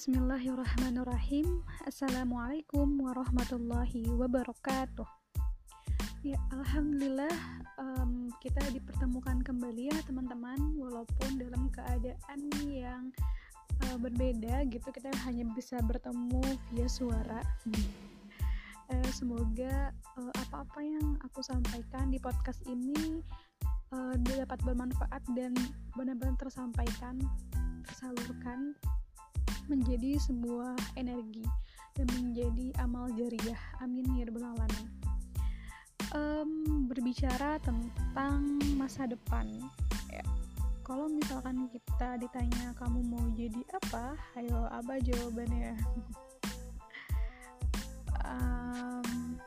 Bismillahirrahmanirrahim. Assalamualaikum warahmatullahi wabarakatuh. Ya, Alhamdulillah um, kita dipertemukan kembali ya teman-teman. Walaupun dalam keadaan yang uh, berbeda gitu Kita hanya bisa bertemu via suara. Uh, Semoga uh, apa-apa yang aku sampaikan di podcast ini uh, dapat bermanfaat dan benar-benar tersampaikan tersalurkan menjadi sebuah energi dan menjadi amal jariah. Amin ya rabbal alamin. Um, berbicara tentang masa depan ya. Kalau misalkan kita ditanya kamu mau jadi apa ayo apa jawabannya? Um,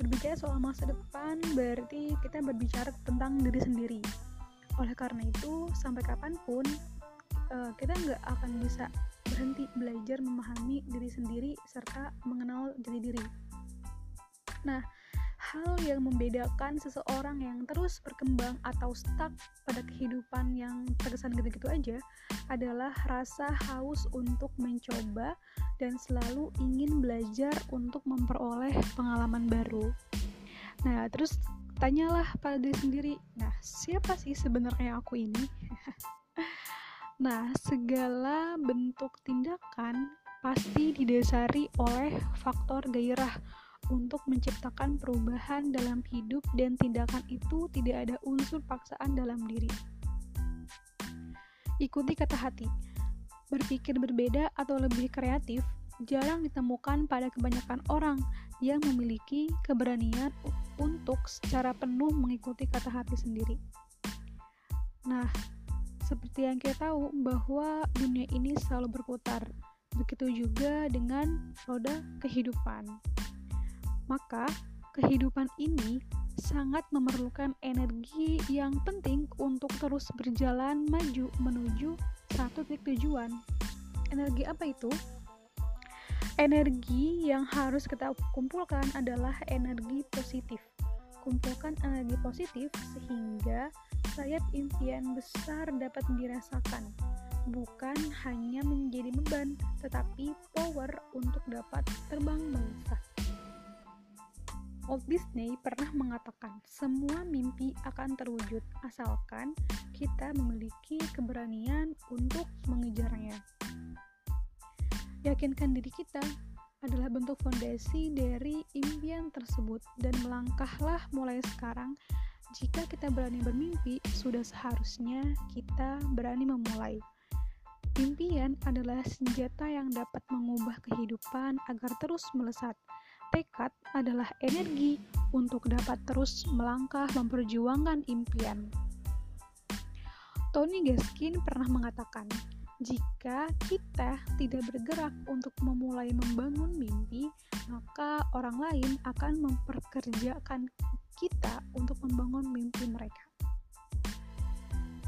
berbicara soal masa depan berarti kita berbicara tentang diri sendiri. Oleh karena itu sampai kapan pun uh, kita nggak akan bisa berhenti belajar memahami diri sendiri serta mengenal jati diri. Nah, hal yang membedakan seseorang yang terus berkembang atau stuck pada kehidupan yang terkesan gitu-gitu aja adalah rasa haus untuk mencoba dan selalu ingin belajar untuk memperoleh pengalaman baru. Nah, terus tanyalah pada diri sendiri, nah siapa sih sebenarnya aku ini? Nah, segala bentuk tindakan pasti didasari oleh faktor gairah untuk menciptakan perubahan dalam hidup dan tindakan itu tidak ada unsur paksaan dalam diri. Ikuti kata hati. Berpikir berbeda atau lebih kreatif jarang ditemukan pada kebanyakan orang yang memiliki keberanian untuk secara penuh mengikuti kata hati sendiri. Nah, seperti yang kita tahu bahwa dunia ini selalu berputar. Begitu juga dengan roda kehidupan. Maka, kehidupan ini sangat memerlukan energi yang penting untuk terus berjalan maju menuju satu titik tujuan. Energi apa itu? Energi yang harus kita kumpulkan adalah energi positif. Kumpulkan energi positif sehingga sayap impian besar dapat dirasakan, bukan hanya menjadi beban, tetapi power untuk dapat terbang melesat. Walt Disney pernah mengatakan, semua mimpi akan terwujud asalkan kita memiliki keberanian untuk mengejarnya. Yakinkan diri kita adalah bentuk fondasi dari impian tersebut dan melangkahlah mulai sekarang jika kita berani bermimpi, sudah seharusnya kita berani memulai. Impian adalah senjata yang dapat mengubah kehidupan agar terus melesat. Tekad adalah energi untuk dapat terus melangkah memperjuangkan impian. Tony Gaskin pernah mengatakan, jika kita tidak bergerak untuk memulai membangun mimpi, maka orang lain akan memperkerjakan kita untuk membangun mimpi mereka.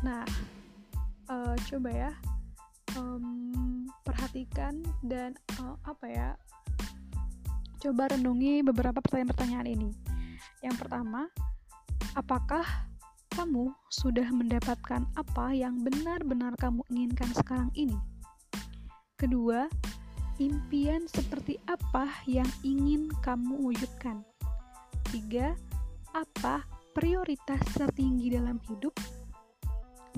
Nah, uh, coba ya um, perhatikan dan uh, apa ya, coba renungi beberapa pertanyaan-pertanyaan ini. Yang pertama, apakah kamu sudah mendapatkan apa yang benar-benar kamu inginkan sekarang ini? Kedua, impian seperti apa yang ingin kamu wujudkan? Tiga, apa prioritas tertinggi dalam hidup?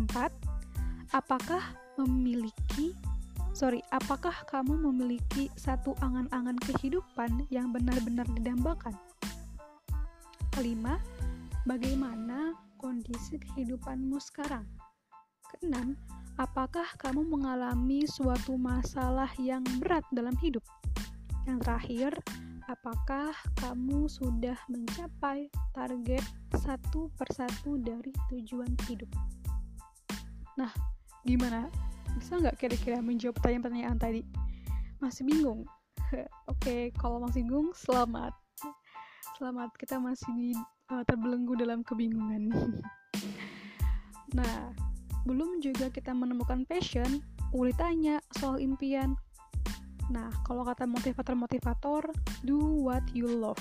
4. Apakah memiliki sorry, apakah kamu memiliki satu angan-angan kehidupan yang benar-benar didambakan? Kelima, bagaimana kondisi kehidupanmu sekarang? Keenam, apakah kamu mengalami suatu masalah yang berat dalam hidup? Yang terakhir, apakah kamu sudah mencapai target satu persatu dari tujuan hidup? Nah, gimana? Bisa nggak kira-kira menjawab pertanyaan-pertanyaan tadi? Masih bingung? Oke, kalau masih bingung, selamat. Selamat, kita masih di, uh, terbelenggu dalam kebingungan. nah, belum juga kita menemukan passion, Uli tanya soal impian, Nah, kalau kata motivator-motivator, do what you love.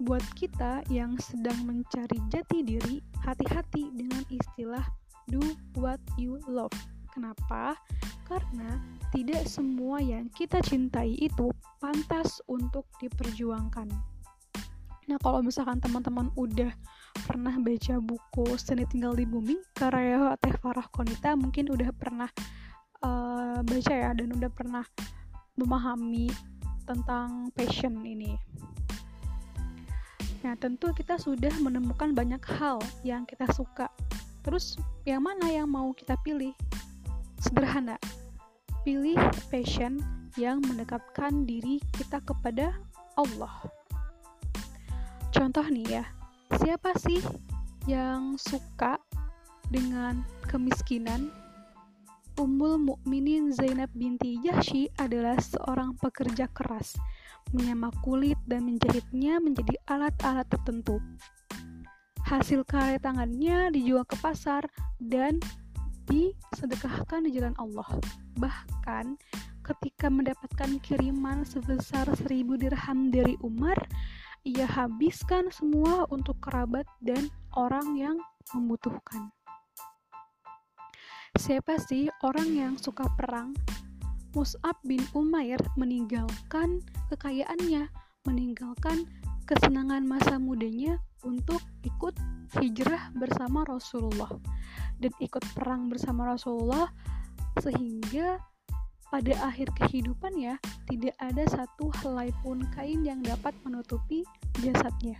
Buat kita yang sedang mencari jati diri, hati-hati dengan istilah do what you love. Kenapa? Karena tidak semua yang kita cintai itu pantas untuk diperjuangkan. Nah, kalau misalkan teman-teman udah pernah baca buku Seni Tinggal di Bumi karya Teh Farah Konita, mungkin udah pernah uh, baca ya dan udah pernah memahami tentang passion ini. Nah, tentu kita sudah menemukan banyak hal yang kita suka. Terus, yang mana yang mau kita pilih? Sederhana, pilih passion yang mendekatkan diri kita kepada Allah. Contoh nih ya, siapa sih yang suka dengan kemiskinan Ummul Mukminin Zainab binti Jahsy adalah seorang pekerja keras, menyamak kulit dan menjahitnya menjadi alat-alat tertentu. Hasil karya tangannya dijual ke pasar dan disedekahkan di jalan Allah. Bahkan ketika mendapatkan kiriman sebesar seribu dirham dari Umar, ia habiskan semua untuk kerabat dan orang yang membutuhkan. Siapa sih orang yang suka perang? Mus'ab bin Umair meninggalkan kekayaannya, meninggalkan kesenangan masa mudanya untuk ikut hijrah bersama Rasulullah dan ikut perang bersama Rasulullah sehingga pada akhir kehidupan ya tidak ada satu helai pun kain yang dapat menutupi jasadnya.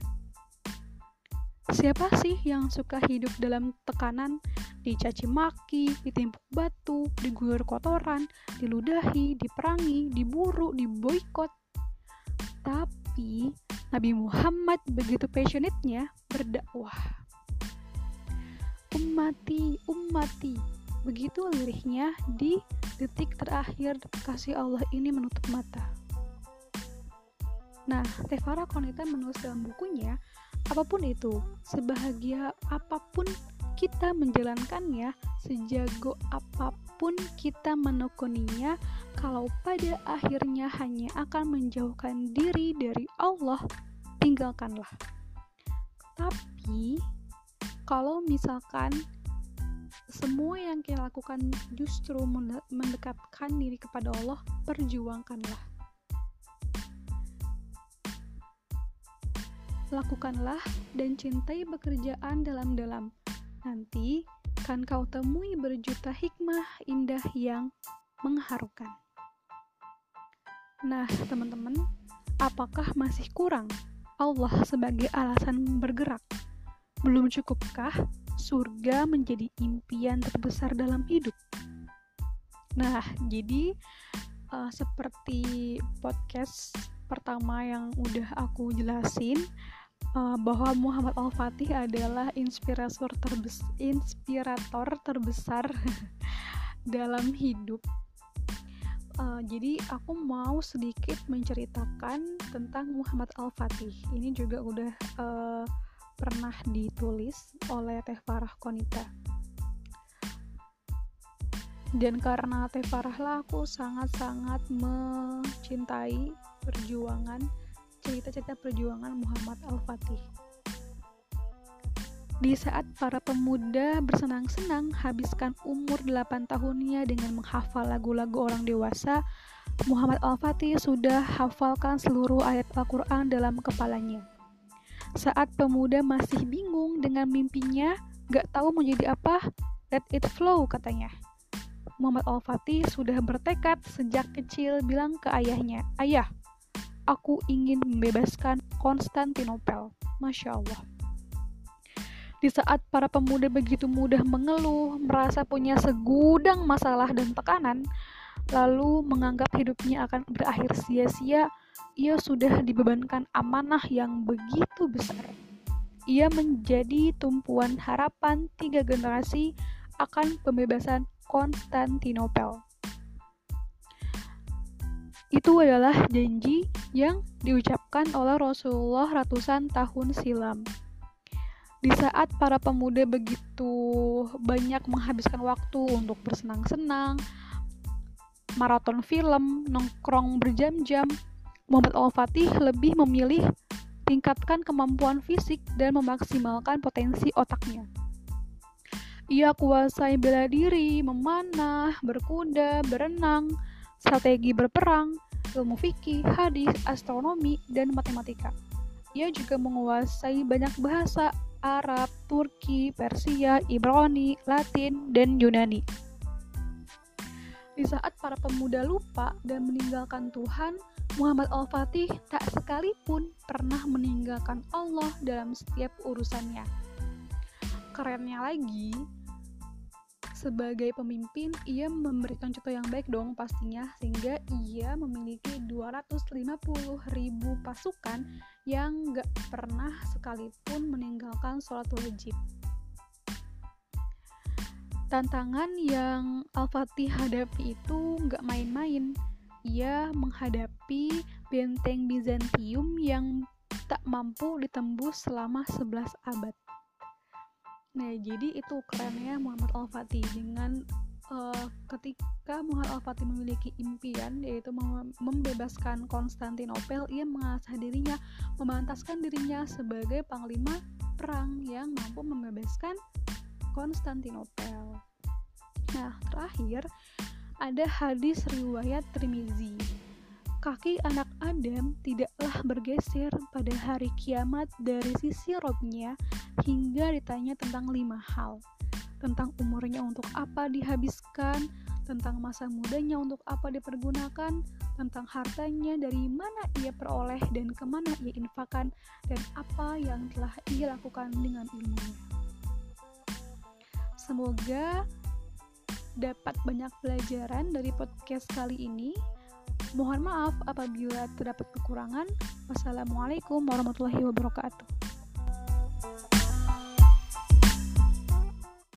Siapa sih yang suka hidup dalam tekanan, dicaci maki, ditimpuk batu, diguyur kotoran, diludahi, diperangi, diburu, diboikot? Tapi Nabi Muhammad begitu passionate-nya berdakwah. Ummati, ummati. Begitu lirihnya di detik terakhir kasih Allah ini menutup mata. Nah, Tefara Konita menulis dalam bukunya apa pun itu, sebahagia apa pun kita menjalankannya, sejago apa pun kita menekuninya, kalau pada akhirnya hanya akan menjauhkan diri dari Allah, tinggalkanlah. Tapi, kalau misalkan semua yang kita lakukan justru mendekatkan diri kepada Allah, perjuangkanlah lakukanlah dan cintai pekerjaan dalam-dalam. Nanti kan kau temui berjuta hikmah indah yang mengharukan. Nah, teman-teman, apakah masih kurang Allah sebagai alasan bergerak? Belum cukupkah surga menjadi impian terbesar dalam hidup? Nah, jadi uh, seperti podcast pertama yang udah aku jelasin, uh, bahwa Muhammad Al-Fatih adalah inspirator terbes inspirator terbesar dalam hidup. Uh, jadi aku mau sedikit menceritakan tentang Muhammad Al-Fatih. Ini juga udah uh, pernah ditulis oleh Teh Farah Konita. Dan karena Teh Farah lah aku sangat-sangat mencintai perjuangan cerita-cerita perjuangan Muhammad Al-Fatih. Di saat para pemuda bersenang-senang habiskan umur 8 tahunnya dengan menghafal lagu-lagu orang dewasa, Muhammad Al-Fatih sudah hafalkan seluruh ayat Al-Quran dalam kepalanya. Saat pemuda masih bingung dengan mimpinya, gak tahu mau jadi apa, let it flow katanya. Muhammad Al-Fatih sudah bertekad sejak kecil bilang ke ayahnya, Ayah, aku ingin membebaskan Konstantinopel. Masya Allah. Di saat para pemuda begitu mudah mengeluh, merasa punya segudang masalah dan tekanan, lalu menganggap hidupnya akan berakhir sia-sia, ia sudah dibebankan amanah yang begitu besar. Ia menjadi tumpuan harapan tiga generasi akan pembebasan Konstantinopel. Itu adalah janji yang diucapkan oleh Rasulullah ratusan tahun silam. Di saat para pemuda begitu banyak menghabiskan waktu untuk bersenang-senang, maraton film, nongkrong berjam-jam, Muhammad Al-Fatih lebih memilih tingkatkan kemampuan fisik dan memaksimalkan potensi otaknya. Ia kuasai bela diri, memanah, berkuda, berenang, strategi berperang, ilmu fikih, hadis, astronomi, dan matematika. Ia juga menguasai banyak bahasa Arab, Turki, Persia, Ibrani, Latin, dan Yunani. Di saat para pemuda lupa dan meninggalkan Tuhan, Muhammad Al-Fatih tak sekalipun pernah meninggalkan Allah dalam setiap urusannya. Kerennya lagi, sebagai pemimpin, ia memberikan contoh yang baik dong pastinya, sehingga ia memiliki 250 ribu pasukan yang gak pernah sekalipun meninggalkan sholat wajib. Tantangan yang Al-Fatih hadapi itu gak main-main. Ia menghadapi benteng Bizantium yang tak mampu ditembus selama 11 abad. Nah, jadi itu kerennya Muhammad Al-Fatih dengan uh, ketika Muhammad Al-Fatih memiliki impian yaitu membebaskan Konstantinopel, ia mengasah dirinya, memantaskan dirinya sebagai panglima perang yang mampu membebaskan Konstantinopel. Nah, terakhir ada hadis riwayat Trimizi kaki anak Adam tidaklah bergeser pada hari kiamat dari sisi robnya hingga ditanya tentang lima hal. Tentang umurnya untuk apa dihabiskan, tentang masa mudanya untuk apa dipergunakan, tentang hartanya dari mana ia peroleh dan ke mana ia infakkan, dan apa yang telah ia lakukan dengan ilmunya. Semoga dapat banyak pelajaran dari podcast kali ini. Mohon maaf apabila terdapat kekurangan. Wassalamualaikum warahmatullahi wabarakatuh.